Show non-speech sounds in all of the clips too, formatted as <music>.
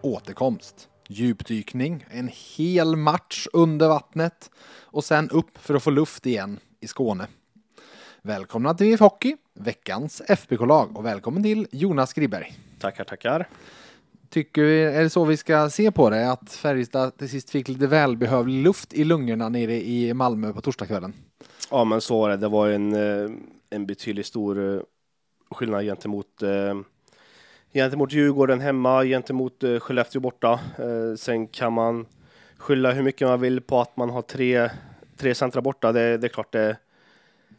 återkomst. Djupdykning, en hel match under vattnet och sen upp för att få luft igen i Skåne. Välkomna till VF Hockey, veckans FBK-lag och välkommen till Jonas Griberg. Tackar, tackar. Tycker vi, är det så vi ska se på det? Att Färjestad till sist fick lite välbehövlig luft i lungorna nere i Malmö på torsdagskvällen? Ja, men så var det. Det var en, eh, en betydligt stor eh, skillnad gentemot eh, gentemot Djurgården hemma, gentemot uh, Skellefteå borta. Uh, sen kan man skylla hur mycket man vill på att man har tre, tre centra borta. Det, det är klart, det,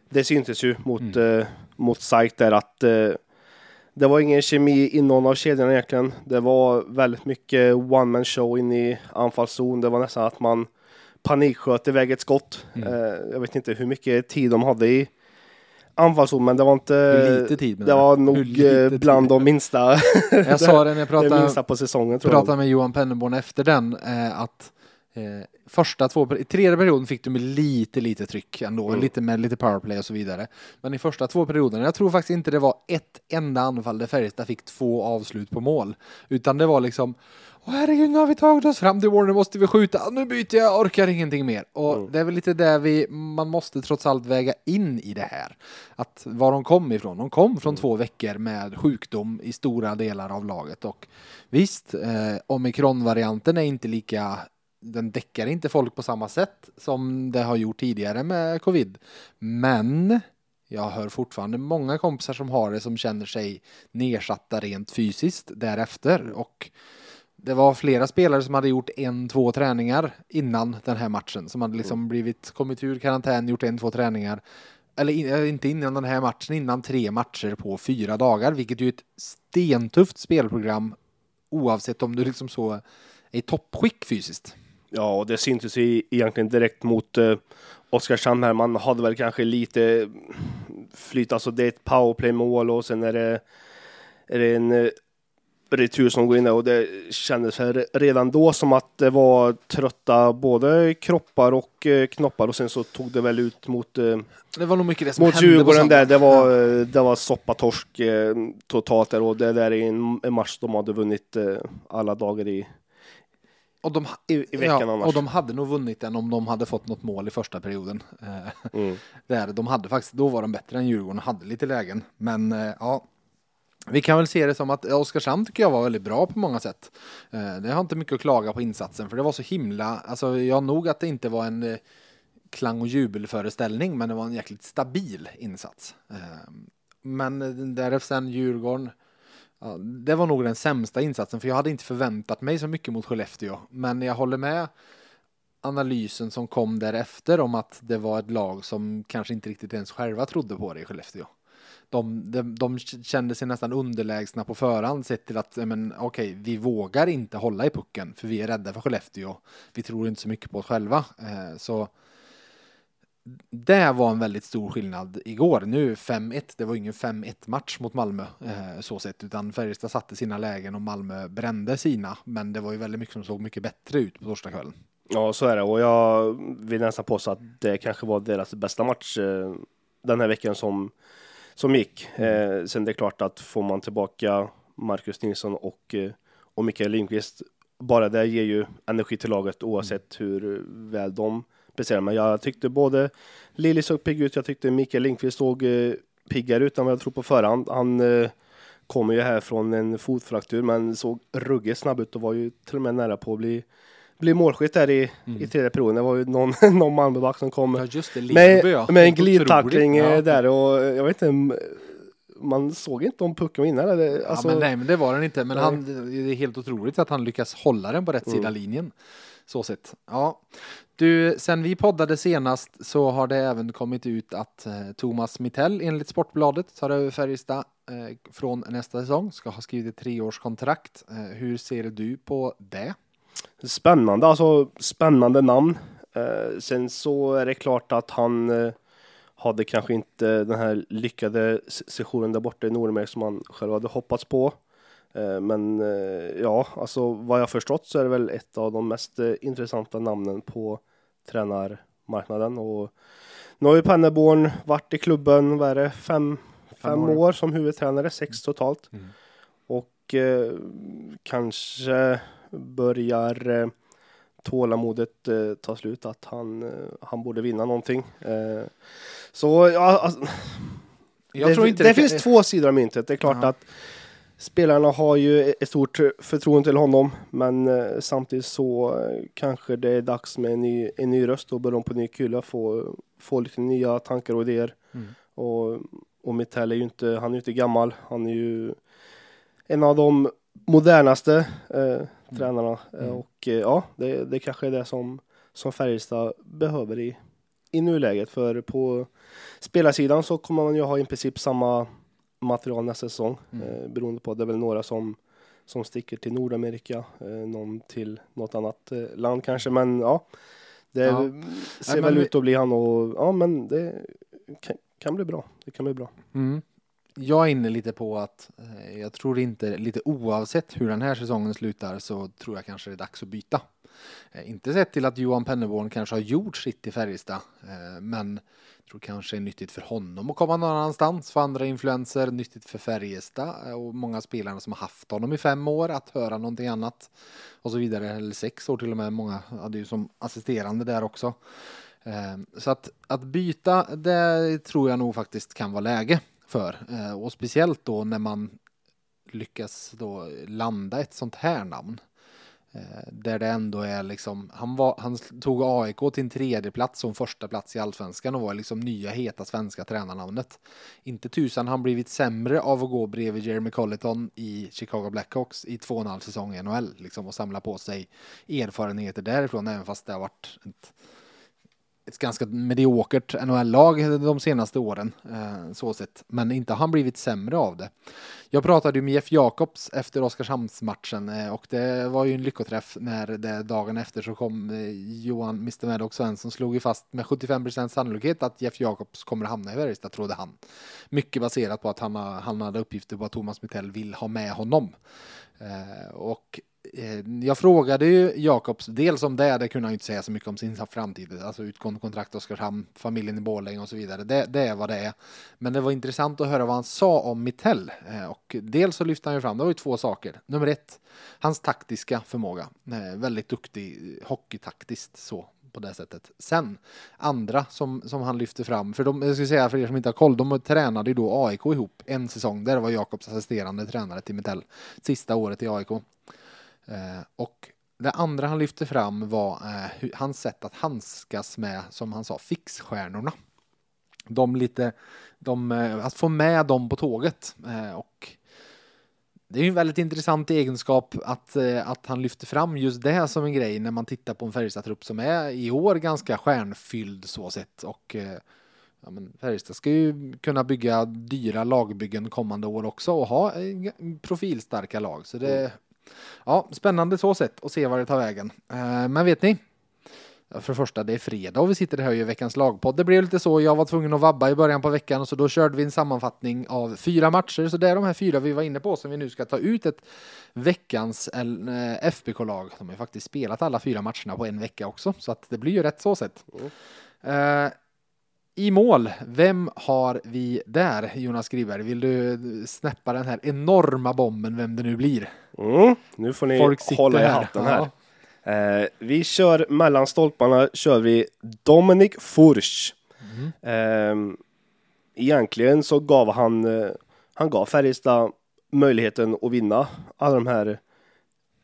det syntes ju mot, mm. uh, mot SAIK där att uh, det var ingen kemi i någon av kedjorna egentligen. Det var väldigt mycket one man show in i anfallszon. Det var nästan att man paniksköt iväg ett skott. Mm. jag vet inte hur mycket tid de hade i anfallszon, men det var inte... lite tid det var nog eh, bland de minsta. jag sa det när jag <laughs> pratade, minsta på säsongen, tror pratade med Johan Penneborn efter den, eh, att eh, första två, i tredje perioden fick du med lite, lite tryck ändå, mm. lite med lite powerplay och så vidare. Men i första två perioderna, jag tror faktiskt inte det var ett enda anfall där Färjestad fick två avslut på mål, utan det var liksom Åh herregud, nu har vi tagit oss fram till nu måste vi skjuta, nu byter jag, orkar ingenting mer. Och mm. det är väl lite där vi, man måste trots allt väga in i det här. Att var de kom ifrån, de kom från mm. två veckor med sjukdom i stora delar av laget. Och visst, eh, omikronvarianten är inte lika den däckar inte folk på samma sätt som det har gjort tidigare med covid. Men jag hör fortfarande många kompisar som har det som känner sig nedsatta rent fysiskt därefter. Och det var flera spelare som hade gjort en, två träningar innan den här matchen. Som hade liksom mm. blivit, kommit ur karantän, gjort en, två träningar. Eller in, eh, inte innan den här matchen, innan tre matcher på fyra dagar. Vilket ju är ett stentufft spelprogram oavsett om du liksom så är i toppskick fysiskt. Ja, och det syntes ju egentligen direkt mot uh, Oskarshamn här. Man hade väl kanske lite flyt, alltså det är ett powerplay-mål och sen är det, är det en uh, retur som går in där och det kändes redan då som att det var trötta både kroppar och eh, knoppar och sen så tog det väl ut mot eh, det var nog mycket det som mot Djurgården där. Det var, ja. det var soppatorsk eh, totalt där och det där är en, match de hade vunnit alla dagar i och de, i, i veckan ja. Och de hade nog vunnit den om de hade fått något mål i första perioden. Mm. <laughs> där, de hade faktiskt, då var de bättre än Djurgården och hade lite lägen. Men ja, vi kan väl se det som att Oskarshamn tycker jag var väldigt bra på många sätt. Eh, det har inte mycket att klaga på insatsen för det var så himla, alltså jag nog att det inte var en eh, klang och jubelföreställning men det var en jäkligt stabil insats. Ehm, men eh, därefter sen Djurgården, ja, det var nog den sämsta insatsen för jag hade inte förväntat mig så mycket mot Skellefteå. Men jag håller med analysen som kom därefter om att det var ett lag som kanske inte riktigt ens själva trodde på det i Skellefteå de, de, de kände sig nästan underlägsna på förhand sett till att men, okay, vi vågar inte hålla i pucken för vi är rädda för Skellefteå. Vi tror inte så mycket på oss själva. Eh, så det var en väldigt stor skillnad igår. Nu 5-1, det var ingen 5-1 match mot Malmö eh, så sett, utan Färjestad satte sina lägen och Malmö brände sina. Men det var ju väldigt mycket som såg mycket bättre ut på torsdagskvällen. Ja, så är det och jag vill nästan påstå att det kanske var deras bästa match eh, den här veckan som som gick. Mm. Eh, sen det är klart att får man tillbaka Marcus Nilsson och, eh, och Mikael Lindqvist, bara det ger ju energi till laget oavsett mm. hur väl de presterar. Men jag tyckte både Lili såg pigg ut, jag tyckte Mikael Lindqvist såg eh, piggare ut än vad jag tror på förhand. Han eh, kommer ju här från en fotfraktur men såg ruggigt snabb ut och var ju till och med nära på att bli bli målskytt där i, mm. i tredje perioden. Det var ju någon, <laughs> någon Malmöback som kom ja, det, med, ja. med en glidtackling ja. Eh, där och jag vet inte man såg inte om pucken var inne eller? Alltså... Ja, men nej, men det var den inte. Men han, det är helt otroligt att han lyckas hålla den på rätt mm. sida linjen. Så sett. Ja. Du, sen vi poddade senast så har det även kommit ut att eh, Thomas Mittell enligt Sportbladet tar över Färjestad eh, från nästa säsong. Ska ha skrivit ett treårskontrakt. Eh, hur ser du på det? Spännande, alltså spännande namn. Eh, sen så är det klart att han eh, hade kanske inte den här lyckade sessionen där borta i Nordamerika som han själv hade hoppats på. Eh, men eh, ja, alltså vad jag förstått så är det väl ett av de mest eh, intressanta namnen på tränarmarknaden. Och nu har ju Penneborn varit i klubben, vad är det, fem, fem år. år som huvudtränare, sex totalt. Mm. Och eh, kanske börjar eh, tålamodet eh, ta slut, att han, eh, han borde vinna någonting. Så ja, alltså, jag det, tror inte det, det finns kan... två sidor av myntet. Det är klart ja. att spelarna har ju ett stort förtroende till honom, men samtidigt så kanske det är dags med en ny, en ny röst och börja om på ny kula, få, få lite nya tankar och idéer. Mm. Och, och Mittell är ju inte, han är ju inte gammal, han är ju en av de modernaste eh, tränarna. Mm. mm. Och eh, ja, det, det kanske är det som, som Färjestad behöver i, i nuläget. För på spelarsidan så kommer man ju ha i princip samma material nästa säsong. Mm. Eh, beroende på, det är väl några som, som sticker till Nordamerika, eh, någon till något annat eh, land kanske. Men ja, det ja. ser Nej, väl ut att bli han och ja, men det kan, kan bli bra. Det kan bli bra. Mm jag är inne lite på att eh, jag tror inte, lite oavsett hur den här säsongen slutar så tror jag kanske det är dags att byta. Eh, inte sett till att Johan Penneborn kanske har gjort sitt i Färjestad, eh, men jag tror kanske är nyttigt för honom att komma någon annanstans, för andra influenser, nyttigt för Färjestad eh, och många spelare som har haft honom i fem år att höra någonting annat och så vidare, eller sex år till och med. Många hade ju som assisterande där också. Eh, så att, att byta, det tror jag nog faktiskt kan vara läge för. Eh, och speciellt då när man lyckas då landa ett sånt här namn. Eh, där det ändå är liksom, han, var, han tog AIK till en tredje plats som första plats i allsvenskan och var liksom nya heta svenska tränarnamnet. Inte tusan han blivit sämre av att gå bredvid Jeremy Colliton i Chicago Blackhawks i två och en halv säsong i NHL liksom och samla på sig erfarenheter därifrån även fast det har varit ett ett ganska mediokert NHL-lag de senaste åren. Eh, så sett. Men inte har han blivit sämre av det. Jag pratade ju med Jeff Jakobs efter Oskarshamnsmatchen eh, och det var ju en lyckoträff när det dagen efter så kom eh, Johan Mr. Maddox Svensson slog ju fast med 75% sannolikhet att Jeff Jakobs kommer att hamna i Färjestad, trodde han. Mycket baserat på att han, han hade uppgifter på att Thomas Mittell vill ha med honom. Eh, och Eh, jag frågade ju Jakobs dels om det, det kunde han ju inte säga så mycket om sin framtid, alltså utgående kontrakt Oskarshamn, familjen i Borlänge och så vidare. Det, det är vad det är. Men det var intressant att höra vad han sa om Mittell. Eh, och dels så lyfte han ju fram, det var ju två saker. Nummer ett, hans taktiska förmåga. Eh, väldigt duktig hockeytaktiskt så på det sättet. Sen andra som, som han lyfter fram, för de, jag ska säga för er som inte har koll, de tränade ju då AIK ihop en säsong. Där var Jakobs assisterande tränare till Mittell sista året i AIK. Eh, och det andra han lyfte fram var eh, hans sätt att handskas med, som han sa, fixstjärnorna. De lite, de, eh, att få med dem på tåget. Eh, och det är ju en väldigt intressant egenskap att, eh, att han lyfter fram just det som en grej när man tittar på en Färjestad-trupp som är i år ganska stjärnfylld så sett. Och ja, men Färjestad ska ju kunna bygga dyra lagbyggen kommande år också och ha profilstarka lag. Så det, mm. Ja, spännande så sett och se var det tar vägen. Eh, men vet ni? För det första, det är fredag och vi sitter här och gör veckans lagpodd. Det blev lite så, jag var tvungen att vabba i början på veckan så då körde vi en sammanfattning av fyra matcher. Så det är de här fyra vi var inne på som vi nu ska ta ut ett veckans eh, FBK-lag. De har ju faktiskt spelat alla fyra matcherna på en vecka också, så att det blir ju rätt så sett. Mm. I mål, vem har vi där, Jonas Skriberg? Vill du snäppa den här enorma bomben, vem det nu blir? Mm, nu får ni hålla i hatten här. Ja. Eh, vi kör mellan stolparna, kör vi Dominic Furch. Mm. Eh, egentligen så gav han, eh, han gav Färjestad möjligheten att vinna alla de här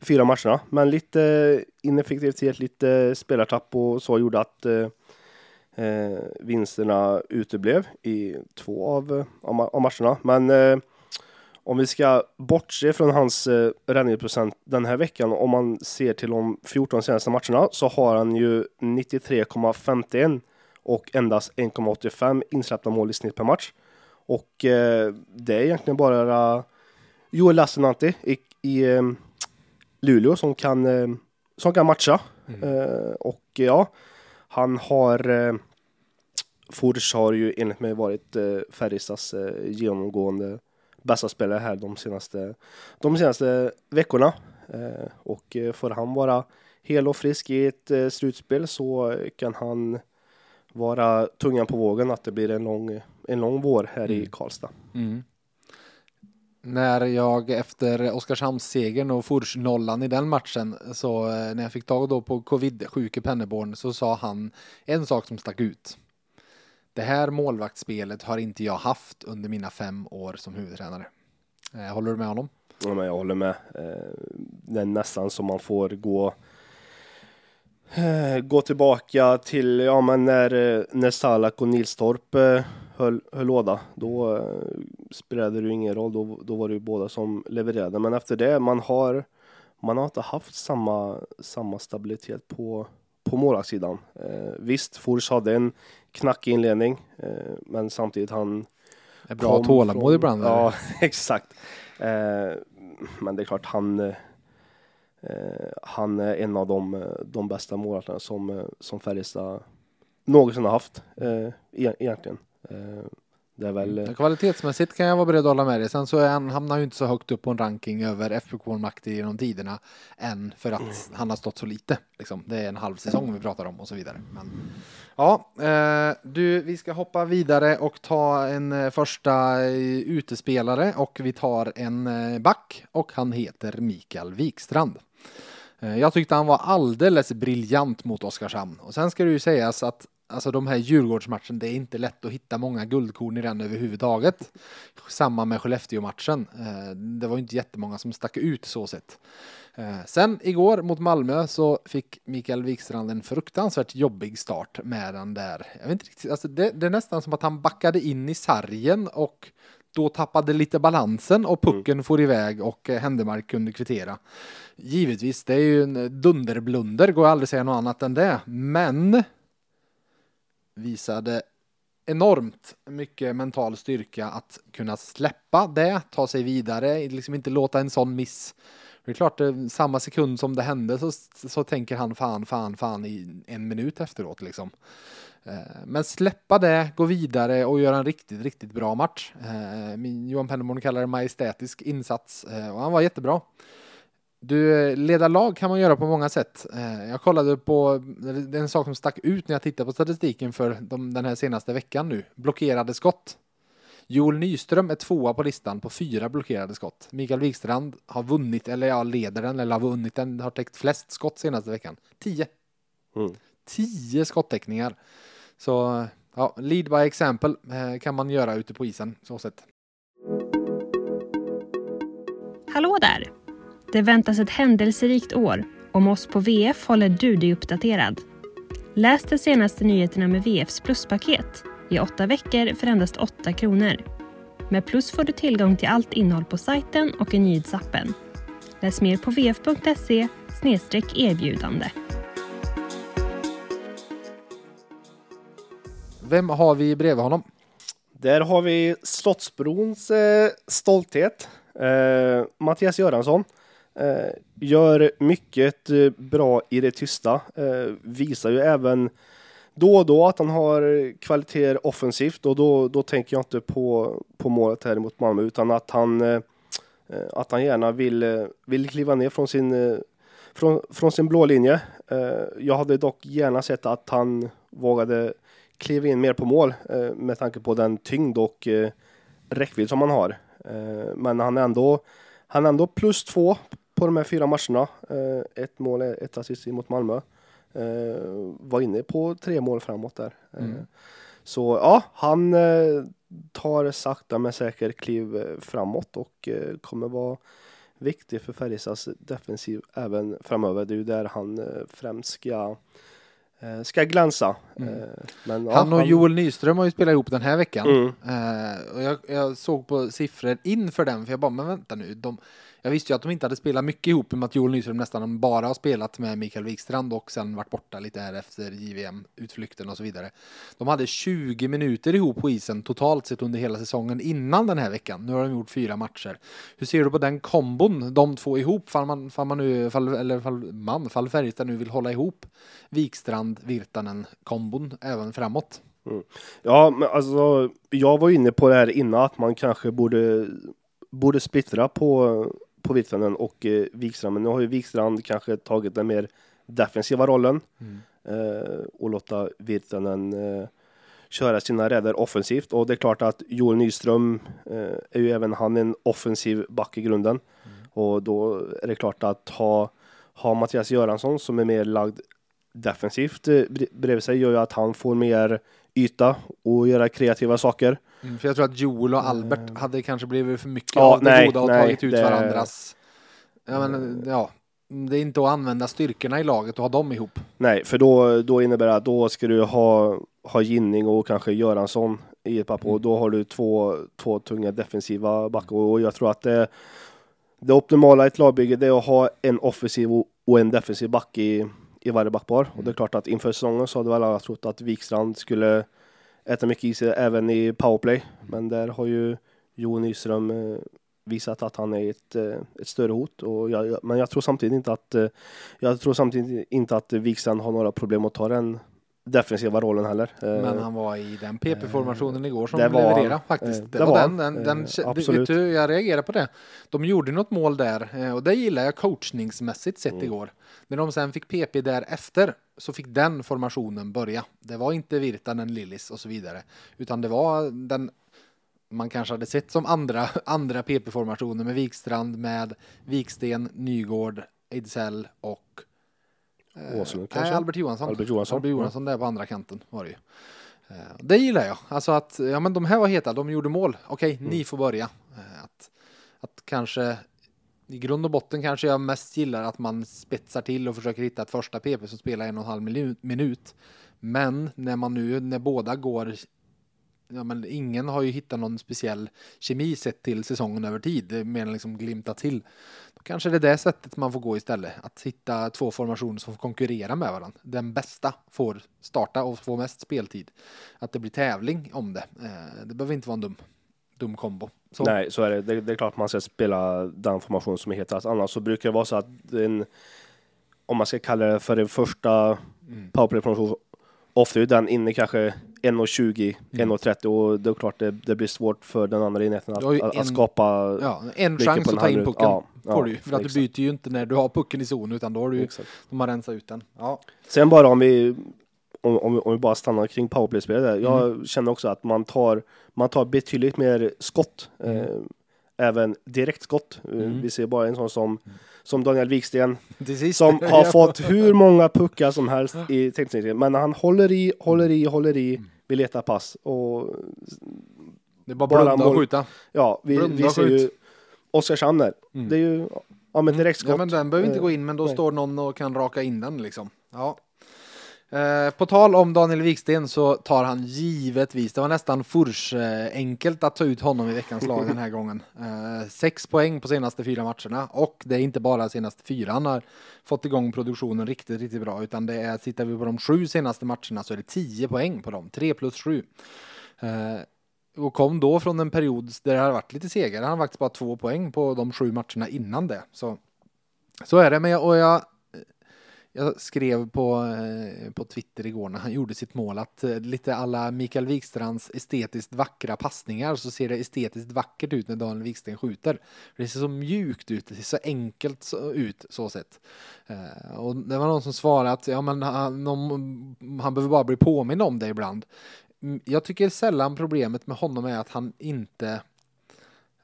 fyra matcherna, men lite ineffektivitet, lite spelartapp och så gjorde att eh, Eh, vinsterna uteblev i två av, av, av matcherna. Men eh, om vi ska bortse från hans eh, räddningsprocent den här veckan, om man ser till de 14 senaste matcherna, så har han ju 93,51 och endast 1,85 insläppta mål i snitt per match. Och eh, det är egentligen bara Joel Lassinantti i, i eh, Luleå som kan, eh, som kan matcha. Mm. Eh, och ja, han har eh, Fors har ju enligt mig varit eh, Färjestads eh, genomgående bästa spelare här de senaste, de senaste veckorna. Eh, och eh, får han vara hel och frisk i ett eh, slutspel så kan han vara tungan på vågen att det blir en lång, en lång vår här mm. i Karlstad. Mm. När jag efter Oskarshamnssegern och Furs nollan i den matchen så eh, när jag fick tag då på covid-sjuke Penneborn så sa han en sak som stack ut. Det här målvaktsspelet har inte jag haft under mina fem år som huvudtränare. Eh, håller du med honom? Ja, men jag håller med. Eh, det är nästan som man får gå gå tillbaka till ja, men när, när Salak och Nilstorp höll, höll låda. Då spelade det ju ingen roll. Då, då var det ju båda som levererade. Men efter det, man har, man har inte haft samma, samma stabilitet på, på målvaktssidan. Eh, visst, Fors hade en knackig inledning, eh, men samtidigt han... Är bra tålamod ibland. Ja, <laughs> exakt. Eh, men det är klart, han, eh, han är en av de, de bästa målvakterna som, som Färjestad någonsin har haft, eh, e-, egentligen. Eh, det är väl... Mm. Kvalitetsmässigt kan jag vara beredd att hålla med dig. Sen så är han, hamnar ju inte så högt upp på en ranking över FBK-makt genom tiderna än för att mm. han har stått så lite. Liksom. Det är en halv säsong vi pratar om och så vidare. Men, ja, eh, du, vi ska hoppa vidare och ta en eh, första utespelare och vi tar en back och han heter Mikael Wikstrand. Jag tyckte han var alldeles briljant mot Oskarshamn och sen ska det ju sägas att Alltså de här Djurgårdsmatchen, det är inte lätt att hitta många guldkorn i den överhuvudtaget. Samma med Skellefteå-matchen. Eh, det var inte jättemånga som stack ut så sett. Eh, sen igår mot Malmö så fick Mikael Wikstrand en fruktansvärt jobbig start med den där. Jag vet inte riktigt, alltså det, det är nästan som att han backade in i sargen och då tappade lite balansen och pucken mm. for iväg och eh, Händemark kunde kvittera. Givetvis, det är ju en dunderblunder, går aldrig säga något annat än det. Men visade enormt mycket mental styrka att kunna släppa det, ta sig vidare, liksom inte låta en sån miss. Det är klart, eh, samma sekund som det hände så, så tänker han fan, fan, fan i en minut efteråt liksom. Eh, men släppa det, gå vidare och göra en riktigt, riktigt bra match. Eh, min Johan Pennerborn kallar det majestätisk insats och han var jättebra. Du, leda lag kan man göra på många sätt. Eh, jag kollade på, det är en sak som stack ut när jag tittade på statistiken för de, den här senaste veckan nu. Blockerade skott. Joel Nyström är tvåa på listan på fyra blockerade skott. Mikael Wikstrand har vunnit, eller ja, leder den, eller har vunnit den, har täckt flest skott senaste veckan. Tio. Mm. Tio skottäckningar. Så, ja, lead by example eh, kan man göra ute på isen, så sett. Hallå där! Det väntas ett händelserikt år. Om oss på VF håller du dig uppdaterad. Läs de senaste nyheterna med VFs pluspaket i åtta veckor för endast 8 kronor. Med Plus får du tillgång till allt innehåll på sajten och i nyhetsappen. Läs mer på vf.se erbjudande. Vem har vi bredvid honom? Där har vi Slottsbrons eh, stolthet, eh, Mattias Göransson. Eh, gör mycket eh, bra i det tysta. Eh, visar ju även då och då att han har kvaliteter offensivt och då, då tänker jag inte på, på målet här mot Malmö utan att han, eh, att han gärna vill, eh, vill kliva ner från sin, från, från sin blå linje. Jag hade dock gärna sett att han vågade kliva in mer på mål med tanke på den tyngd och räckvidd som han har. Men han är ändå, han är ändå plus två på de här fyra matcherna. Eh, ett mål, ett assist mot Malmö. Eh, var inne på tre mål framåt där. Eh, mm. Så ja, han tar sakta men säkert kliv framåt och kommer vara viktig för Färjestads defensiv även framöver. Det är ju där han främst ska ska glänsa. Mm. Men, ja, Han och Joel Nyström har ju spelat ihop den här veckan. Mm. Eh, och jag, jag såg på siffror inför den, för jag bara, men vänta nu. De, jag visste ju att de inte hade spelat mycket ihop, med att Joel Nyström nästan bara har spelat med Mikael Wikstrand och sen varit borta lite här efter JVM-utflykten och så vidare. De hade 20 minuter ihop på isen totalt sett under hela säsongen innan den här veckan. Nu har de gjort fyra matcher. Hur ser du på den kombon, de två ihop, fall man, fall man nu, fall, eller fall man, fall Färjestad nu vill hålla ihop Wikstrand, Virtanen kombon även framåt? Mm. Ja, men alltså, jag var inne på det här innan att man kanske borde, borde splittra på, på Virtanen och eh, Wikstrand. Men nu har ju Wikstrand kanske tagit den mer defensiva rollen eh, och låta Virtanen eh, köra sina räder offensivt. Och det är klart att Joel Nyström eh, är ju även han en offensiv back i grunden. Och då är det klart att ha, ha Mattias Göransson som är mer lagd defensivt eh, bre- bredvid sig gör ju att han får mer yta och göra kreativa saker. Mm, för jag tror att Joel och Albert hade kanske blivit för mycket Ja, av det nej, goda och nej, tagit ut det- varandras. Ja, men, ja, det är inte att använda styrkorna i laget och ha dem ihop. Nej, för då, då innebär det att då ska du ha, ha Ginning och kanske Göransson i ett papper och då har du två, två tunga defensiva backar och jag tror att det, det optimala i ett lagbygge det är att ha en offensiv och- en defensiv back i, i varje backpar. Och det är klart att inför säsongen så hade väl alla trott att Wikstrand skulle äta mycket is även i powerplay. Men där har ju Johan Nyström eh, visat att han är ett, eh, ett större hot. Och jag, men jag tror samtidigt inte att eh, jag tror samtidigt inte att Wikstrand har några problem att ta den defensiva rollen heller. Eh, Men han var i den PP-formationen igår som levererade faktiskt. Eh, Det, det var var den, den, den, Eh, absolut. du, jag reagerar på det. De gjorde något mål där eh, och det gillar jag coachningsmässigt sett Mm. igår. När de sen fick PP därefter så fick den formationen börja. Det var inte Virtanen, Lillis och så vidare. Utan det var den man kanske hade sett som andra, <laughs> andra PP-formationer med Wikstrand, med Viksten, Nygård, Ejdsell och eh, Åslund nej, kanske? Albert Johansson. Albert Johansson. Albert Johansson där på andra kanten var det ju. Eh, Det gillar jag. Alltså att, ja men de här var heta, de gjorde mål. Okej, Mm. ni får börja. Eh, Att, att kanske, i grund och botten kanske jag mest gillar att man spetsar till och försöker hitta ett första PP som spelar en och en halv minu- minut. Men när man nu, när båda går, ja men ingen har ju hittat någon speciell kemi sett till säsongen över tid, är mer än liksom glimta till. Då kanske det är det sättet man får gå istället, att hitta två formationer som får konkurrera med varandra. Den bästa får starta och få mest speltid. Att det blir tävling om det. Eh, Det behöver inte vara en dum, dum kombo. Så. Nej, så är det. det. Det är klart man ska spela den formation som är hetast. Annars så brukar det vara så att en, om man ska kalla det för den första Mm. powerplay-formation, ofta är den inne kanske 1.20, Mm. 1.30 och det är klart det, det blir svårt för den andra enheten att, Du en- att skapa Ja, en chans att ta in pucken. Ja, får ja, du för att du exakt. byter ju inte när du har pucken i zon utan då har du ju, Exakt. de har rensat ut den. Ja. Sen bara om vi, om, om, vi- om vi bara stannar kring powerplay-spelet. där. Jag Mm. känner också att man tar, man tar betydligt mer skott. Eh, även direktskott. Eh, Mm. Vi ser bara en sån som, som Daniel Wiksten <laughs> som har fått hur <laughs> många puckar som helst i tekniken. Men han håller i, håller i, håller i, Mm. vill leta pass. Och Det är bara bara blunda och skjuta. ja, vi, Blunda vi ser ju Oskarshamn där. Mm. Det är ju ja, men direktskott. Ja, men den behöver inte Eh, gå in, men då nej. står någon och kan raka in den liksom. Ja. Eh, på tal om Daniel Wiksten så tar han givetvis, det var nästan furs eh, enkelt att ta ut honom i veckans lag den här gången. Eh, sex poäng på senaste fyra matcherna och det är inte bara senaste fyra han har fått igång produktionen riktigt, riktigt bra utan det är, tittar vi på de sju senaste matcherna så är det tio poäng på dem, tre plus sju. Eh, och kom då från en period där det har varit lite segare. Han har faktiskt bara två poäng på de sju matcherna innan det. Så, så är det. Men jag, och jag, jag skrev på, eh, på Twitter igår när han gjorde sitt mål att eh, lite alla Mikael Wikstrands estetiskt vackra passningar så ser det estetiskt vackert ut när Daniel Wiksten skjuter. Det ser så mjukt ut, det ser så enkelt ut så sett. Eh, och det var någon som svarade att ja, men han, om, han behöver bara bli påminn om det ibland. Mm, jag tycker sällan problemet med honom är att han inte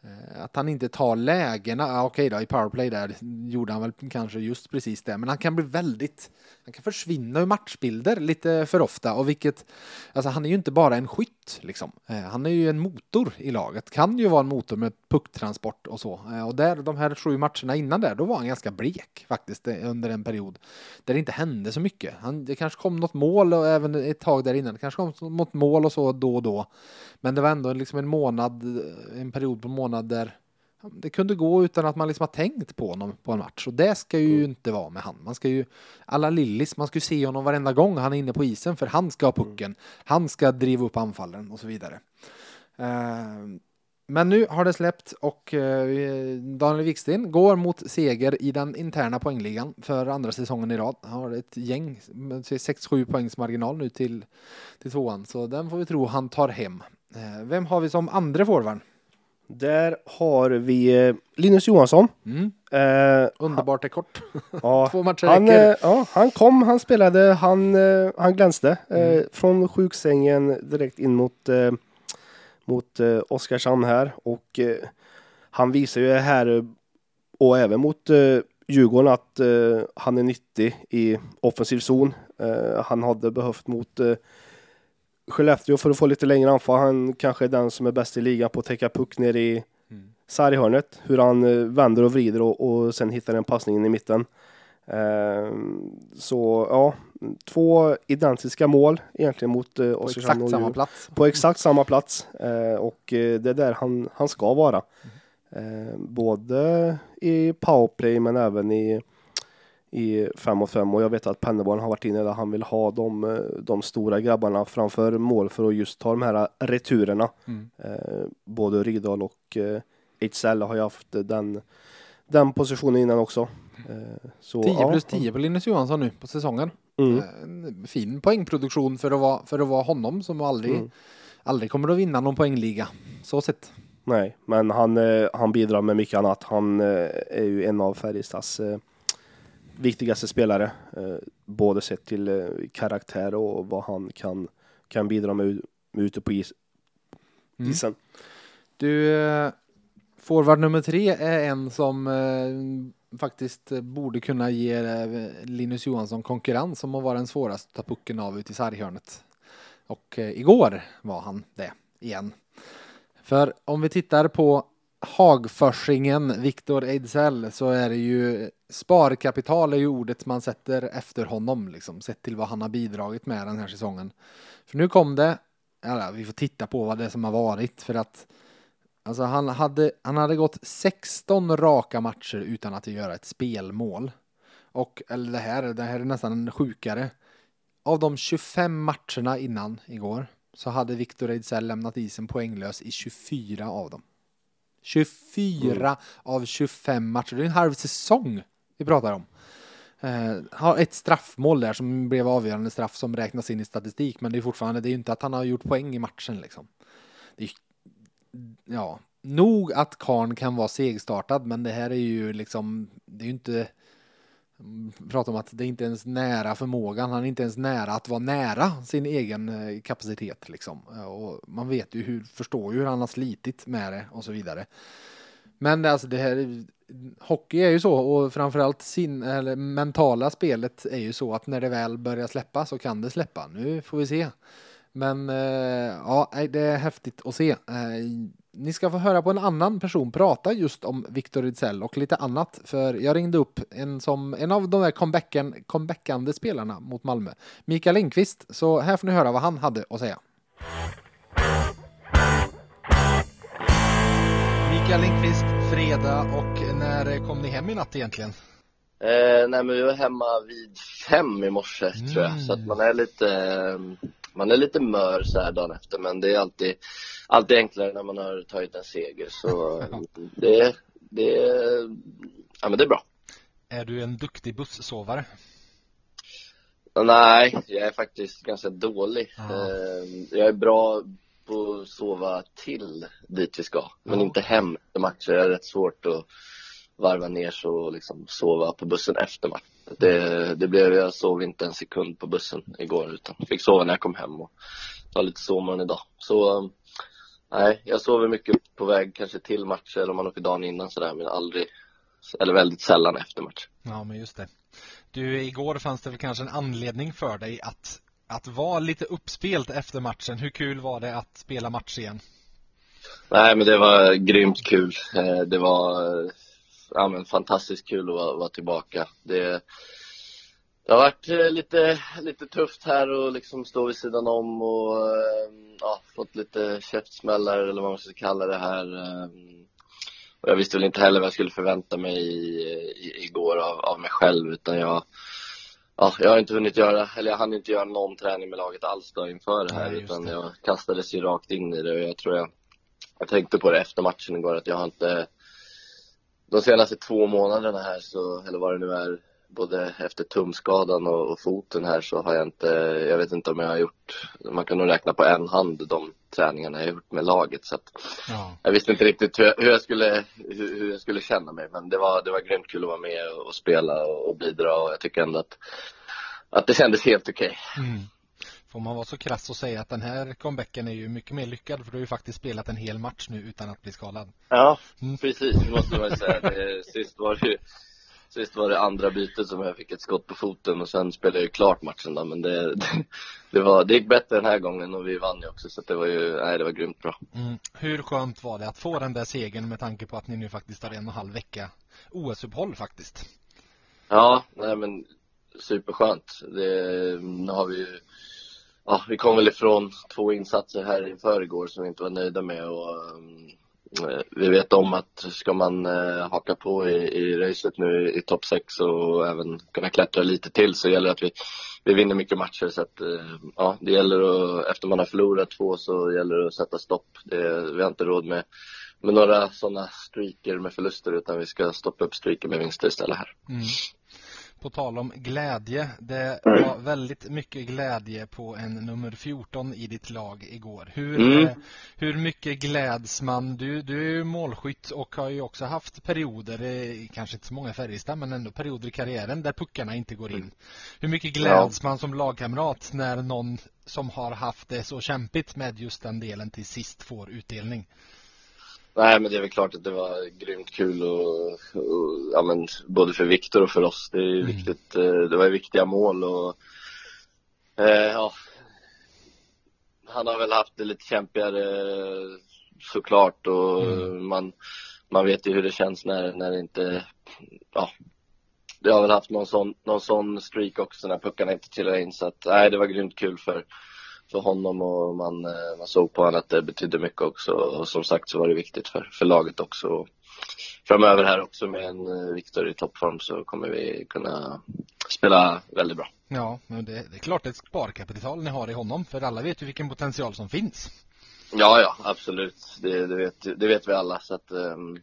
Eh, att han inte tar lägena, ah, okej då i powerplay där gjorde han väl kanske just precis det, men han kan bli väldigt, han kan försvinna ur matchbilder lite för ofta. Och vilket, alltså han är ju inte bara en skytt liksom, eh, han är ju en motor i laget, kan ju vara en motor med pucktransport och så. Eh, och där de här sju matcherna innan där, då var han ganska blek faktiskt eh, under en period. Där det inte hände så mycket. Han, det kanske kom något mål och även ett tag där innan, det kanske kom något mål och så då och då, men det var ändå liksom en månad, en period på månad månader. Det kunde gå utan att man liksom har tänkt på honom på en match och det ska ju mm. inte vara med han. Man ska ju, alla Lillis, man ska ju se honom varenda gång han är inne på isen för han ska ha pucken, mm. han ska driva upp anfallen och så vidare. Uh, men nu har det släppt och uh, Daniel Wiksten går mot seger i den interna poängligan för andra säsongen i rad. Han har ett gäng, 6-7 poängs marginal nu till, till tvåan, så den får vi tro han tar hem. Uh, vem har vi som andra forward? Där har vi eh, Linus Johansson. Mm. Eh, Underbart är kort. <laughs> ja, Två matcher han, räcker. Eh, ja, han kom, han spelade, han, eh, han glänste. Eh, mm. från sjuksängen direkt in mot, eh, mot Oskarshamn här. Och han visar ju här, och även mot Djurgården, att han är nyttig i offensiv zon. han hade behövt mot Skellefteå för att få lite längre anfall. Han kanske är den som är bäst i ligan på att täcka puck ner i mm. sarghörnet. Hur han eh, vänder och vrider och, och sen hittar en passning in i mitten. Uh, så ja, två identiska mål egentligen mot uh, På exakt samma plats. På exakt samma plats. Uh, och det är där han, han ska vara. Mm. både i powerplay men även i i 5 mot 5 och jag vet att Penneborn har varit inne där han vill ha de, eh, de stora grabbarna framför mål för att just ta de här returerna. Mm. Eh, både Rydal och eh, Ejdsell har ju haft den, den positionen innan också. Eh, så, 10 plus ja. 10 på Linus Johansson nu på säsongen. Mm. Eh, fin poängproduktion för att vara, för att vara honom som aldrig, mm. aldrig kommer att vinna någon poängliga. Så sett. Nej, men han, eh, han bidrar med mycket annat. Han är ju en av Färjestads viktigaste spelare. Eh, både sett till eh, karaktär och vad han kan, kan bidra med, med ute på is, mm. isen. Du, eh, forward nummer tre är en som faktiskt borde kunna ge Linus Johansson konkurrens om att vara den svåraste att ta pucken av ute i sarghörnet. Och igår var han det igen. För om vi tittar på Hagförsingen, Viktor Ejdsell, så är det ju sparkapital är ju ordet man sätter efter honom, liksom, sett till vad han har bidragit med den här säsongen. För nu kom det, eller vi får titta på vad det är som har varit, för att alltså, han, hade, han hade gått 16 raka matcher utan att göra ett spelmål. Och, eller det här, det här är nästan sjukare. Av de 25 matcherna innan igår så hade Viktor Ejdsell lämnat isen poänglös i 24 av dem. 24 mm. av 25 matcher. Det är en halv säsong vi pratar om. Uh, har ett straffmål där som blev avgörande straff som räknas in i statistik, men det är fortfarande, det är ju inte att han har gjort poäng i matchen liksom. Det är, ja, nog att Karn kan vara segstartad, men det här är ju liksom, det är ju inte pratar om att det inte är ens nära förmågan, han är inte ens nära att vara nära sin egen eh, kapacitet liksom. Eh, och man vet ju hur, förstår ju hur han har slitit med det och så vidare. Men alltså det här, hockey är ju så och framförallt sin, eller mentala spelet är ju så att när det väl börjar släppa så kan det släppa. Nu får vi se. Men eh, ja, det är häftigt att se. Eh, ni ska få höra på en annan person prata just om Victor Ejdsell och lite annat. För jag ringde upp en, som, en av de där comebacken, comebackande spelarna mot Malmö, Mikael Lindqvist. Så här får ni höra vad han hade att säga. Mikael Lindqvist, fredag och när kom ni hem i natt egentligen? Eh, nej men vi var hemma vid fem i morse mm. tror jag, så att man är lite man är lite mör så här dagen efter men det är alltid, alltid enklare när man har tagit en seger så <laughs> det, det, ja men det är bra. Är du en duktig bussovare? Nej, jag är faktiskt ganska dålig. Ah. Jag är bra på att sova till dit vi ska, men ah. inte hem efter matcher. Det är rätt svårt att varva ner så och liksom sova på bussen efter match. Det, det blev, jag sov inte en sekund på bussen igår utan fick sova när jag kom hem och ta lite sovmorgon idag. Så Nej, jag sover mycket på väg kanske till matcher eller om man åker dagen innan sådär men aldrig eller väldigt sällan efter match. Ja, men just det. Du, igår fanns det väl kanske en anledning för dig att, att vara lite uppspelt efter matchen. Hur kul var det att spela match igen? Nej, men det var grymt kul. Eh, det var ja, men fantastiskt kul att vara, vara tillbaka. Det, det har varit eh, lite, lite tufft här och liksom stå vid sidan om och eh, ja, fått lite käftsmällar eller vad man ska kalla det här. Och jag visste väl inte heller vad jag skulle förvänta mig i, i, igår av, av mig själv utan jag Ja, jag har inte hunnit göra, eller jag hann inte göra någon träning med laget alls då inför det här Nej, utan det. jag kastades ju rakt in i det och jag tror jag Jag tänkte på det efter matchen igår att jag har inte De senaste två månaderna här så, eller vad det nu är både efter tumskadan och, och, foten här så har jag inte, jag vet inte om jag har gjort, man kan nog räkna på en hand de träningarna jag har gjort med laget så att ja. jag visste inte riktigt hur, hur jag skulle, hur, hur, jag skulle känna mig men det var, det var grymt kul att vara med och, och spela och, och, bidra och jag tycker ändå att, att det kändes helt okej. Okay. Mm. Får man vara så krass och säga att den här comebacken är ju mycket mer lyckad för du har ju faktiskt spelat en hel match nu utan att bli skadad. Ja, mm. precis, det måste man säga. Det, sist var det ju Sist var det andra bytet som jag fick ett skott på foten och sen spelade jag ju klart matchen då, men det, det, det, var, det gick bättre den här gången och vi vann ju också så det var ju, nej det var grymt bra. Mm. Hur skönt var det att få den där segern med tanke på att ni nu faktiskt har en och en halv vecka OS-uppehåll faktiskt? Ja, nej men superskönt. Det, nu har vi ju Ja, vi kom väl ifrån två insatser här i förrgår som vi inte var nöjda med och um, vi vet om att ska man uh, haka på i, i racet nu i topp 6 och även kunna klättra lite till så gäller det att vi, vi vinner mycket matcher så att uh, ja, det gäller att, efter man har förlorat två så gäller det att sätta stopp. Det, vi har inte råd med, med några sådana streaker med förluster utan vi ska stoppa upp streaker med vinster istället här. Mm. På tal om glädje, det var väldigt mycket glädje på en nummer 14 i ditt lag igår. Hur, mm. Eh, hur mycket gläds man? Du, du är ju målskytt och har ju också haft perioder, kanske inte så många Färjestad, men ändå perioder i karriären där puckarna inte går in. Hur mycket gläds ja. man som lagkamrat när någon som har haft det så kämpigt med just den delen till sist får utdelning? Nej, men det är väl klart att det var grymt kul och, och ja, men, både för Viktor och för oss. Det är mm. viktigt. Eh, det var viktiga mål och eh, ja, han har väl haft det lite kämpigare såklart och mm. man, man vet ju hur det känns när, när det inte, ja, det har väl haft någon sån, någon sån streak också när puckarna inte trillar in så att nej, det var grymt kul för för honom och man, eh, man såg på honom att det betydde mycket också och som sagt så var det viktigt för, för laget också. Och framöver här också med en eh, Viktor i toppform så kommer vi kunna spela väldigt bra. Ja, men det, det är klart ett sparkapital ni har i honom för alla vet ju vilken potential som finns. Ja, ja, absolut. Det, det, vet, det vet vi alla så att um,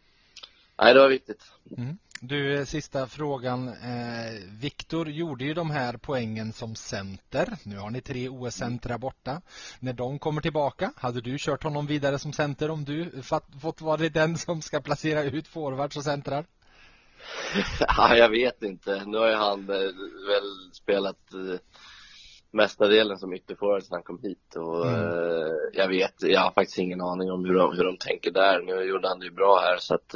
nej, det var viktigt. Mm. Du, eh, sista frågan. Eh, Viktor gjorde ju de här poängen som center. Nu har ni tre OS-centra borta. När de kommer tillbaka, hade du kört honom vidare som center om du fått vara den som ska placera ut forwards och centrar? <laughs> Ja, jag vet inte. Nu har ju han eh, väl spelat eh, mestadelen som ytterforward sedan han kom hit och mm. jag vet, jag har faktiskt ingen aning om hur de, hur de tänker där. Nu gjorde han det ju bra här så att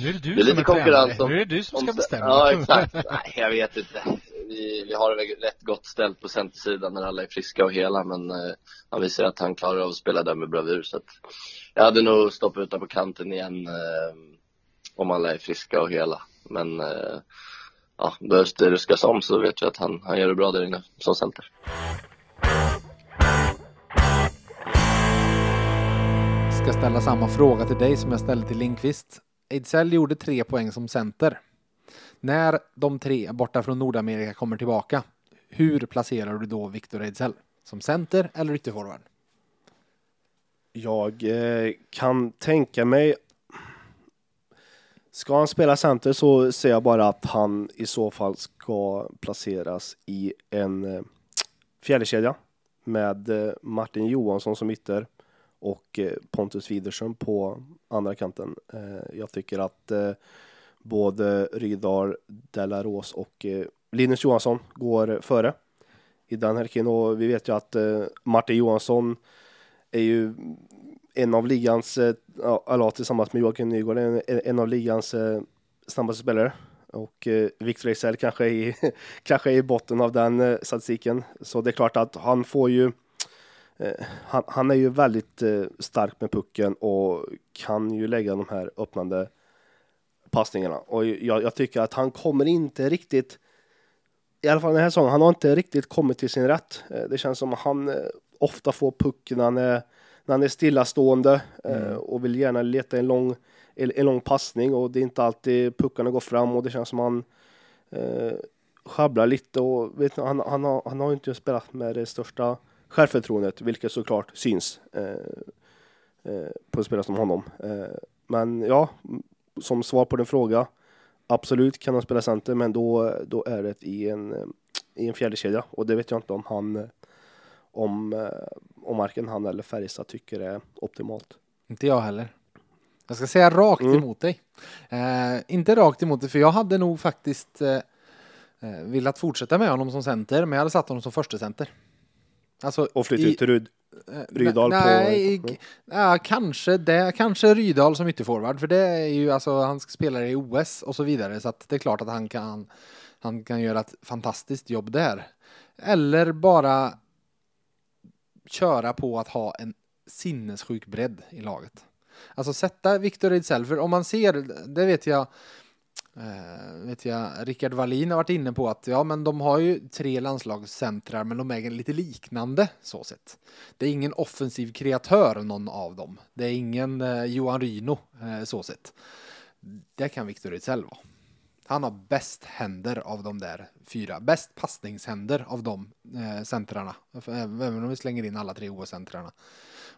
nu är det du det är lite som är konkurrens om, Nu är det du som ska bestämma. Ja, exakt. Nej, jag vet inte. Vi, vi har det väl rätt gott ställt på centersidan när alla är friska och hela, men eh, han visar att han klarar av att spela där med bravur. Så att jag hade nog stoppat utan på kanten igen eh, om alla är friska och hela. Men eh, ja, behövs det ruskas om så vet vi att han, han gör det bra där inne som center. ska ställa samma fråga till dig som jag ställde till Linkvist. Ejdsell gjorde tre poäng som center. När de tre borta från Nordamerika kommer tillbaka, hur placerar du då Victor Ejdsell? Som center eller ytterforward? Jag eh, kan tänka mig Ska han spela center så ser jag bara att han i så fall ska placeras i en eh, fjärdekedja med eh, Martin Johansson som ytter och eh, Pontus Widerström på andra kanten. Eh, jag tycker att eh, både Rydahl, Delaros och Linus Johansson går före i den här och vi vet ju att Martin Johansson är ju en av ligans, eh, ja, tillsammans med Joakim Nygård, en, av ligans snabbaste spelare. Och eh, Victor Ejsell kanske, är, <laughs> kanske är i botten av den eh, statistiken. Så det är klart att han får ju han, han, är ju väldigt eh, stark med pucken och kan ju lägga de här öppnande passningarna. Och jag, jag, tycker att han kommer inte riktigt, i alla fall den här säsongen, han har inte riktigt kommit till sin rätt. Eh, det känns som att han eh, ofta får pucken när han är, när han är stillastående mm. och vill gärna leta en lång en lång passning och det är inte alltid puckarna går fram och det känns som han eh, sjabblar lite och vet, han, han, har, han har inte spelat med det största självförtroendet, vilket såklart syns eh, eh, på en spelare som honom. Eh, men ja, som svar på din fråga, absolut kan han spela center, men då, då är det i en, i en fjärdekedja och det vet jag inte om han om, om marken han eller Färjestad tycker är optimalt. Inte jag heller. Jag ska säga rakt mm. emot dig. Eh, inte rakt emot dig, för jag hade nog faktiskt eh, velat fortsätta med honom som center, men jag hade satt honom som första center. Alltså, och flytta ut till Ryd, eh, Rydal nej, på... Ja, kanske det, kanske Rydal som ytterforward, för det är ju alltså, han spelar i OS och så vidare, så att det är klart att han kan, han kan göra ett fantastiskt jobb där. Eller bara köra på att ha en sinnessjuk bredd i laget. Alltså sätta Victor Ejdsell, för om man ser, det vet jag, Eh, vet jag, Rickard Wallin har varit inne på att ja, men de har ju tre landslagscentrar, men de är lite liknande så sett. Det är ingen offensiv kreatör någon av dem. Det är ingen eh, Johan Ryno eh, så sett. Det kan Viktor Ejdsell vara. Han har bäst händer av de där fyra. Bäst passningshänder av de eh, centrarna. Även om vi slänger in alla tre OS-centrarna.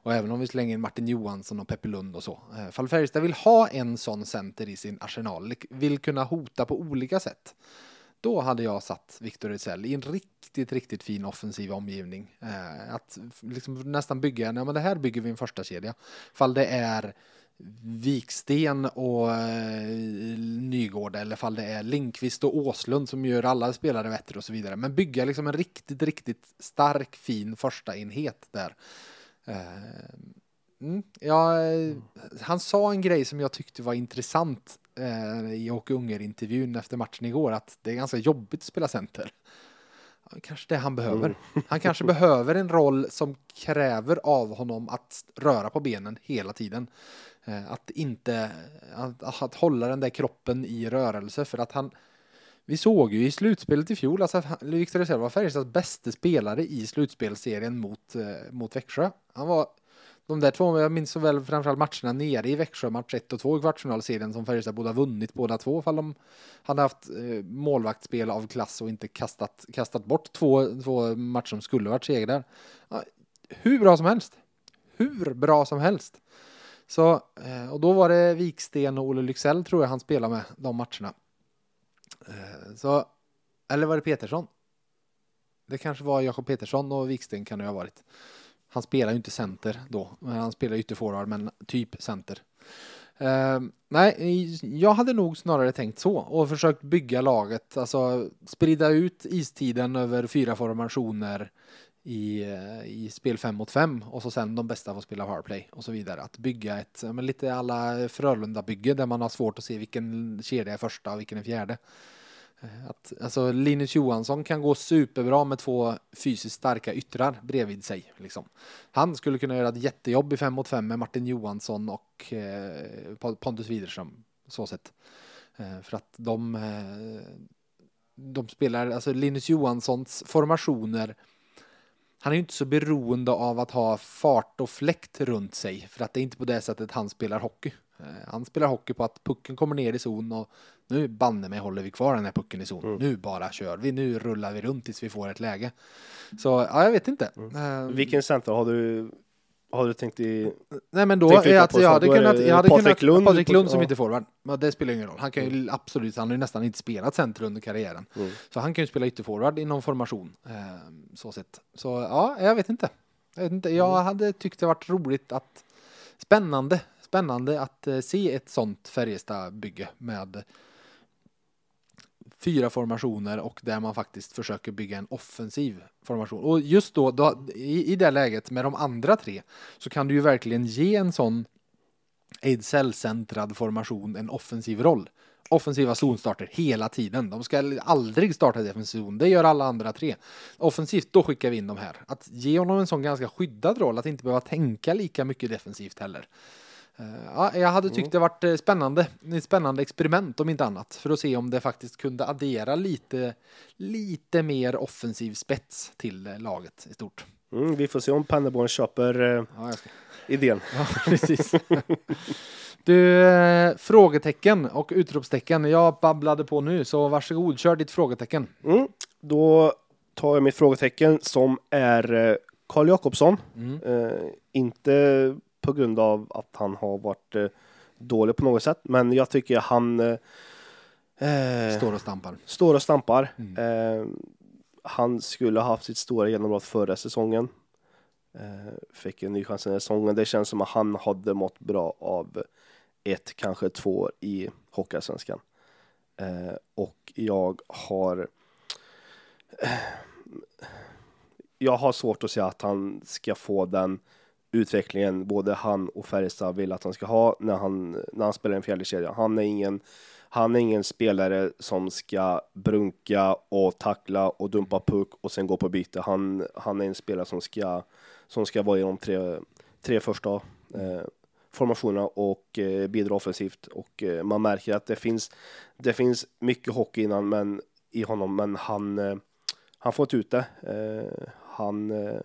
Och även om vi slänger in Martin Johansson och Peppe Lund och så. Eh, fall Färjestad vill ha en sån center i sin arsenal, vill kunna hota på olika sätt. Då hade jag satt Victor Rizell i en riktigt, riktigt fin offensiv omgivning. Eh, att liksom nästan bygga, ja men det här bygger vi en första kedja. Fall det är Viksten och eh, Nygård eller fall det är Linkvist och Åslund som gör alla spelare bättre och så vidare. Men bygga liksom en riktigt, riktigt stark, fin första enhet där. Eh, mm, ja, han sa en grej som jag tyckte var intressant eh, i Åke Unger-intervjun efter matchen igår, att det är ganska jobbigt att spela center. Kanske det han behöver. Mm. <laughs> Han kanske behöver en roll som kräver av honom att röra på benen hela tiden. Eh, att inte, att, att hålla den där kroppen i rörelse för att han, vi såg ju i slutspelet i fjol, alltså Victor Rosell var Färjestads bästa spelare i slutspelserien mot, eh, mot Växjö. Han var de där två, jag minns så väl framförallt matcherna nere i Växjö, match 1 och 2 i kvartsfinalserien som Färjestad borde ha vunnit båda två ifall de hade haft eh, målvaktsspel av klass och inte kastat, kastat bort två, två matcher som skulle varit segrar. Ja, hur bra som helst. Hur bra som helst. Så, eh, och då var det Viksten och Olle Lycksell tror jag han spelade med de matcherna. Eh, så, eller var det Petersson? Det kanske var Jakob Petersson och Viksten kan det ha varit. Han spelar ju inte center då, men han spelar ytterforward, men typ center. Uh, nej, jag hade nog snarare tänkt så och försökt bygga laget, alltså sprida ut istiden över fyra formationer i, eh, i spel fem mot fem och så sen de bästa får spela powerplay och så vidare. Att bygga ett, men lite alla Frölunda-bygge där man har svårt att se vilken kedja är första och vilken är fjärde. Eh, att, alltså Linus Johansson kan gå superbra med två fysiskt starka yttrar bredvid sig. Liksom. Han skulle kunna göra ett jättejobb i fem mot fem med Martin Johansson och eh, Pontus Widerström. Så sett. Eh, för att de, eh, de spelar, alltså Linus Johanssons formationer han är ju inte så beroende av att ha fart och fläkt runt sig för att det är inte på det sättet han spelar hockey. Eh, han spelar hockey på att pucken kommer ner i zon och nu banne mig håller vi kvar den här pucken i zon. Mm. Nu bara kör vi, nu rullar vi runt tills vi får ett läge. Så ja, jag vet inte. Mm. Uh, Vilken center har du har du tänkt i... Nej men då är att jag hade kunnat, jag hade Patrik Lund, Patrik Lund som ja. inte forward. Men det spelar ingen roll. Han kan ju mm. absolut, han har ju nästan inte spelat center under karriären. Mm. Så han kan ju spela ytterforward i någon formation. Eh, så sett. Så ja, jag vet inte. Jag, vet inte. jag mm. hade tyckt det varit roligt att spännande, spännande att eh, se ett sånt Färjestad-bygge med fyra formationer och där man faktiskt försöker bygga en offensiv formation. Och just då, då i, i det läget med de andra tre så kan du ju verkligen ge en sån Ejdsell-centrad formation en offensiv roll. Offensiva zonstarter hela tiden. De ska aldrig starta defensiv zon. Det gör alla andra tre. Offensivt, då skickar vi in de här. Att ge honom en sån ganska skyddad roll, att inte behöva tänka lika mycket defensivt heller. Uh, ja, jag hade tyckt mm. det varit eh, spännande, ett spännande experiment om inte annat, för att se om det faktiskt kunde addera lite, lite mer offensiv spets till eh, laget i stort. Mm, vi får se om Panneborn köper uh, ja, idén. <laughs> Ja, precis. Du, eh, frågetecken och utropstecken. Jag babblade på nu, så varsågod, kör ditt frågetecken. Mm, då tar jag mitt frågetecken som är Karl Jakobsson. Mm. Uh, inte på grund av att han har varit eh, dålig på något sätt. Men jag tycker han eh, eh står och stampar. Står och stampar. Mm. Eh, han skulle ha haft sitt stora genombrott förra säsongen. Fick en ny chans den här säsongen. Det känns som att han hade mått bra av ett, kanske två år i Hockeyallsvenskan. Och jag har jag har svårt att säga att han ska få den utvecklingen både han och Färjestad vill att han ska ha när han, när han spelar en fjärde kedja. Han är ingen han är ingen spelare som ska brunka och tackla och dumpa puck och sen gå på byte. Han, han är en spelare som ska, som ska vara i de tre, tre första eh, formationerna och eh, bidra offensivt. Och eh, man märker att det finns, det finns mycket hockey innan men, i honom, men han, eh, han får inte ut det. Eh, han eh,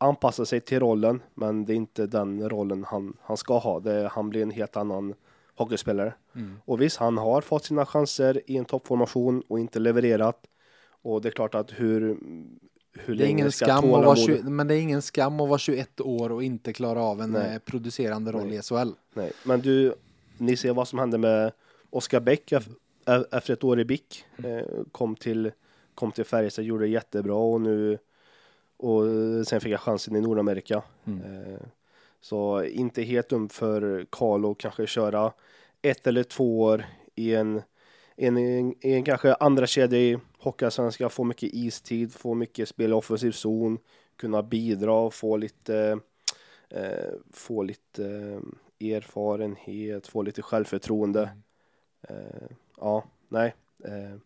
eh, anpassa sig till rollen, men det är inte den rollen han, han ska ha. Det, han blir en helt annan hockeyspelare. Mm. Och visst, han har fått sina chanser i en toppformation och inte levererat. Och det är klart att hur, hur det är ingen skam att vara 20, Men det är ingen skam att vara 21 år och inte klara av en Nej. Eh, producerande roll Nej. i SHL. Nej, men du, ni ser vad som hände med Oskar Bäck efter ett år i BIK. Mm. Kom till, kom till Färjestad, gjorde det jättebra och nu och sen fick jag chansen i Nordamerika. Mm. Eh, så inte helt dumt för att kanske köra ett eller två år i en, en, en, en kanske andra kedja i Hockeyallsvenskan, få mycket istid, få mycket spel i offensiv zon, kunna bidra och få lite, eh, få lite eh, erfarenhet, få lite självförtroende. Mm. Eh, ja, nej. Eh,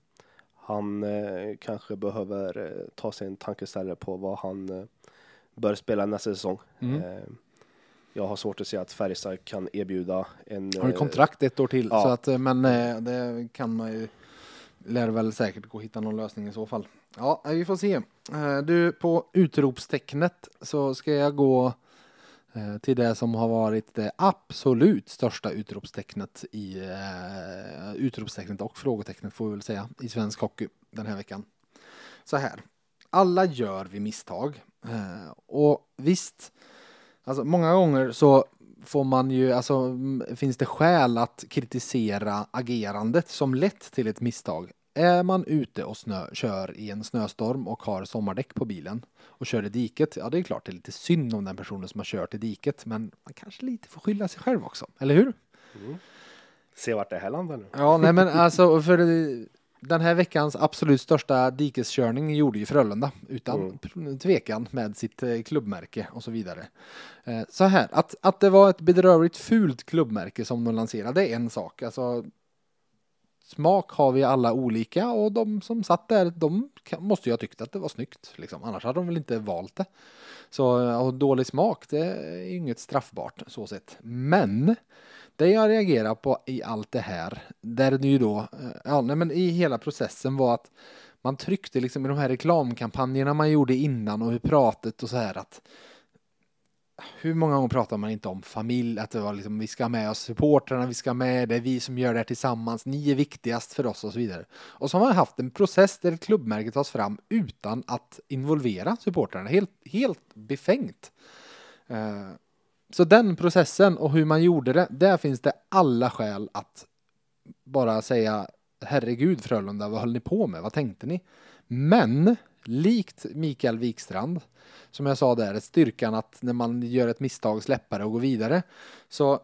han eh, kanske behöver eh, ta sig en tankeställare på vad han eh, bör spela nästa säsong. Mm. Eh, jag har svårt att se att Färjestad kan erbjuda en... Har du kontrakt ett år till, ja. så att, eh, men eh, det kan man ju lär väl säkert gå att hitta någon lösning i så fall. Ja, vi får se. Du, på utropstecknet så ska jag gå Eh, Eh, till det som har varit det absolut största utropstecknet i uh, utropstecknet och frågetecknet får vi väl säga i svensk hockey den här veckan. Så här. Alla gör vi misstag uh, och visst, alltså många gånger så får man ju, alltså finns det skäl att kritisera agerandet som lett till ett misstag är man ute och snö, kör i en snöstorm och har sommardäck på bilen och kör i diket, ja det är klart det är lite synd om den personen som har kört i diket, men man kanske lite får skylla sig själv också, eller hur? Mm. Se vart det här landar nu. Ja, nej men alltså för den här veckans absolut största dikeskörning gjorde ju Frölunda utan mm. tvekan med sitt eh, klubbmärke och så vidare. Eh, så här, att, att det var ett bedrövligt fult klubbmärke som de lanserade är en sak. Alltså, smak har vi alla olika och de som satt där, de måste ju ha tyckt att det var snyggt. Liksom. Annars hade de väl inte valt det. Så och dålig smak, det är inget straffbart så sett. Men det jag reagerar på i allt det här, där det ju då, eh, ja, nej, men i hela processen var att man tryckte liksom i de här reklamkampanjerna man gjorde innan och hur pratet och så här att hur många gånger pratar man inte om familj, att det var liksom, vi ska ha med oss supportrarna, vi ska med, det är vi som gör det här tillsammans, ni är viktigast för oss och så vidare. Och så har man haft en process där ett klubbmärke tas fram utan att involvera supportrarna, helt, helt befängt. Uh, så den processen och hur man gjorde det, där finns det alla skäl att bara säga herregud Frölunda, vad höll ni på med, vad tänkte ni? Men likt Mikael Wikstrand som jag sa där, styrkan att när man gör ett misstag släppa det och gå vidare. Så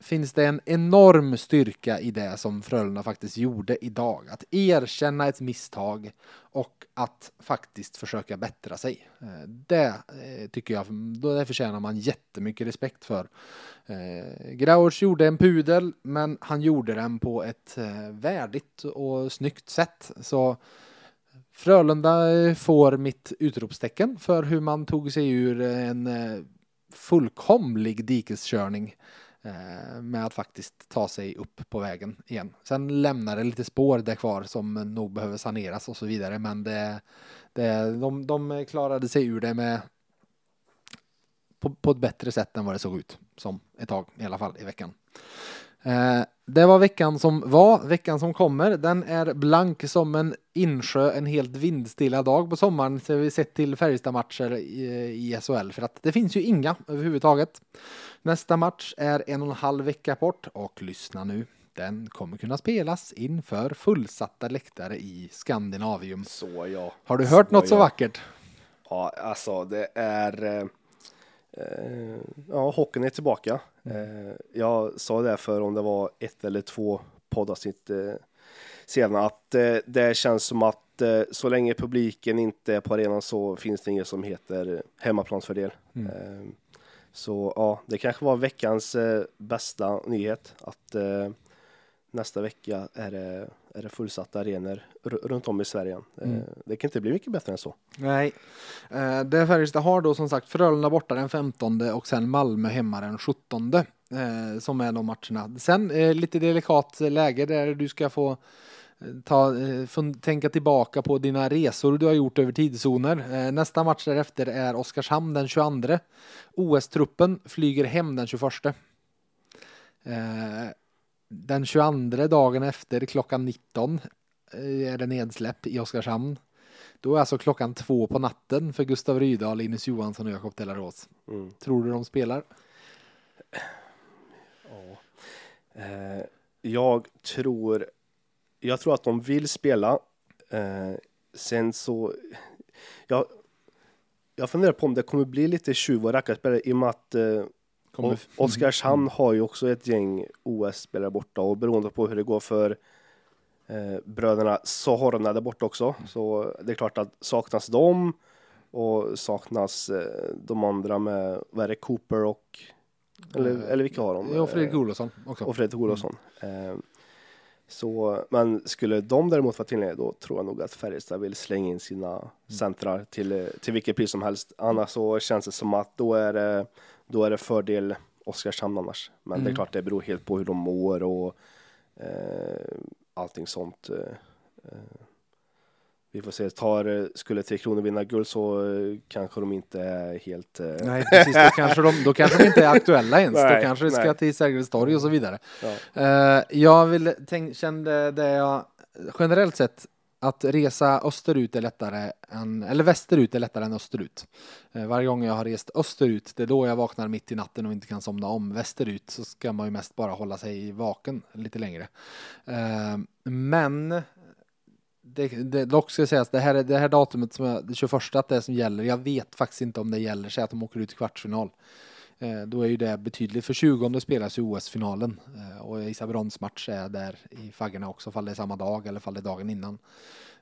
finns det en enorm styrka i det som Frölunda faktiskt gjorde idag. Att erkänna ett misstag och att faktiskt försöka bättra sig. Eh, det eh, tycker jag, det förtjänar man jättemycket respekt för. Eh, Grauers gjorde en pudel, men han gjorde den på ett värdigt och snyggt sätt. Så Frölunda eh, får mitt utropstecken för hur man tog sig ur eh, en eh, fullkomlig dikeskörning med att faktiskt ta sig upp på vägen igen. Sen lämnar det lite spår där kvar som nog behöver saneras och så vidare, men det, det, de, de klarade sig ur det med på, på ett bättre sätt än vad det såg ut som ett tag i alla fall i veckan. Eh, det var veckan som var, veckan som kommer. Den är blank som en insjö en helt vindstilla dag på sommaren så vi sett till Färjestad-matcher i, i SHL för att det finns ju inga överhuvudtaget. Nästa match är en och en halv vecka bort och lyssna nu. Den kommer kunna spelas inför fullsatta läktare i Skandinavium. Så ja. Har du hört så något ja. så vackert? Ja, alltså det är eh, eh ja, hockeyn är tillbaka. Eh, jag sa det för om det var ett eller två poddavsnitt eh, senare att eh, det känns som att så länge publiken inte är på arenan så finns det inget som heter hemmaplansfördel. Mm. Så ja, det kanske var veckans bästa nyhet att nästa vecka är det, är det fullsatta arenor runt om i Sverige. Mm. Det kan inte bli mycket bättre än så. Nej, det Färjestad har då som sagt Frölunda borta den 15 och sen Malmö hemma den 17 som är de matcherna. Sen lite delikat läge där du ska få ta, eh, tänka tillbaka på dina resor du har gjort över tidszoner. Eh, nästa match därefter är Oskarshamn den 22. OS-truppen flyger hem den 21. Eh, den 22 dagen efter klockan 19 är det nedsläpp i Oskarshamn. Då är alltså klockan två på natten för Gustav Rydahl, Linus Johansson och Jakob Delarås. Mm. Tror du de spelar? Ja. Jag tror jag tror att de vill spela. Eh, sen så, jag, jag funderar på om det kommer bli lite tjuv och rackarspelare i och med att eh, kommer... Oskarshamn mm. har ju också ett gäng OS-spelare borta och beroende på hur det går för eh, bröderna Sohorna där borta också. Så det är klart att saknas de och saknas eh, de andra med, vad är det, Cooper och eller, eh, eller vilka har de? Ja, Fredrik Olofsson också. Och Fredrik Olofsson. Mm. Eh, så, men skulle de däremot vara tillgängliga då tror jag nog att Färjestad vill slänga in sina mm. centrar till, till vilket pris som helst. Annars så känns det som att då är det, då är det fördel Oskarshamn annars. Men mm. det är mm. klart det beror helt på hur de mår och eh, allting sånt. Eh, eh vi får se, tar, skulle Tre Kronor vinna guld så eh, kanske de inte är helt... Eh, nej, precis, då kanske de, då kanske de inte är aktuella ens. Nej, då kanske det ska nej. till Sergels torg och så vidare. Ja. Jag vill tänk, kände det jag generellt sett att resa österut är lättare än, eller västerut är lättare än österut. Eh, varje gång jag har rest österut, det är då jag vaknar mitt i natten och inte kan somna om. Västerut så ska man ju mest bara hålla sig vaken lite längre. Eh, men det, det, dock ska sägas, det här, det här datumet som jag det 21 att det som gäller. Jag vet faktiskt inte om det gäller, säg att de åker ut i kvartsfinal. Eh, då är ju det betydligt, för 20 spelas ju OS-finalen eh, och Isa bronsmatch är där i faggorna också, fall det är samma dag eller fall det är dagen innan.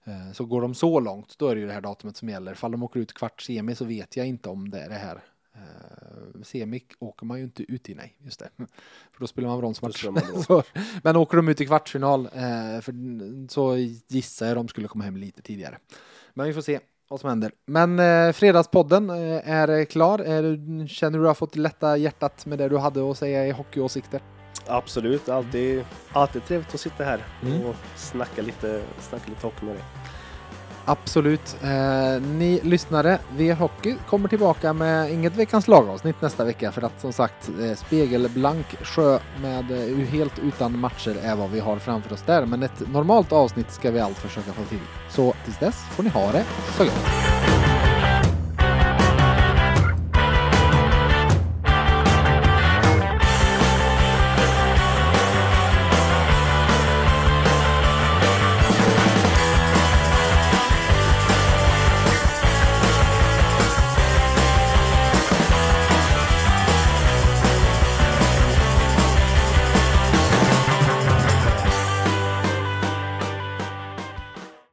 Eh, så går de så långt, då är det ju det här datumet som gäller. Fall de åker ut kvart semi så vet jag inte om det är det här Semik åker man ju inte ut i, nej, just det. <laughs> För då spelar man bronsmatch. <laughs> men åker de ut i kvartsfinal, för, så gissar jag de skulle komma hem lite tidigare. Men vi får se vad som händer. Men uh, Fredagspodden uh, är klar. Är, känner du har fått lätta hjärtat med det du hade att säga i hockeyåsikter? Absolut, alltid, alltid trevligt att sitta här mm. och snacka lite, snacka lite hockey med dig. Absolut. Eh, ni lyssnare, V-hockey, kommer tillbaka med inget veckans lagavsnitt nästa vecka för att som sagt eh, spegelblank sjö med eh, helt utan matcher är vad vi har framför oss där. Men ett normalt avsnitt ska vi allt försöka få till. Så tills dess får ni ha det så gott.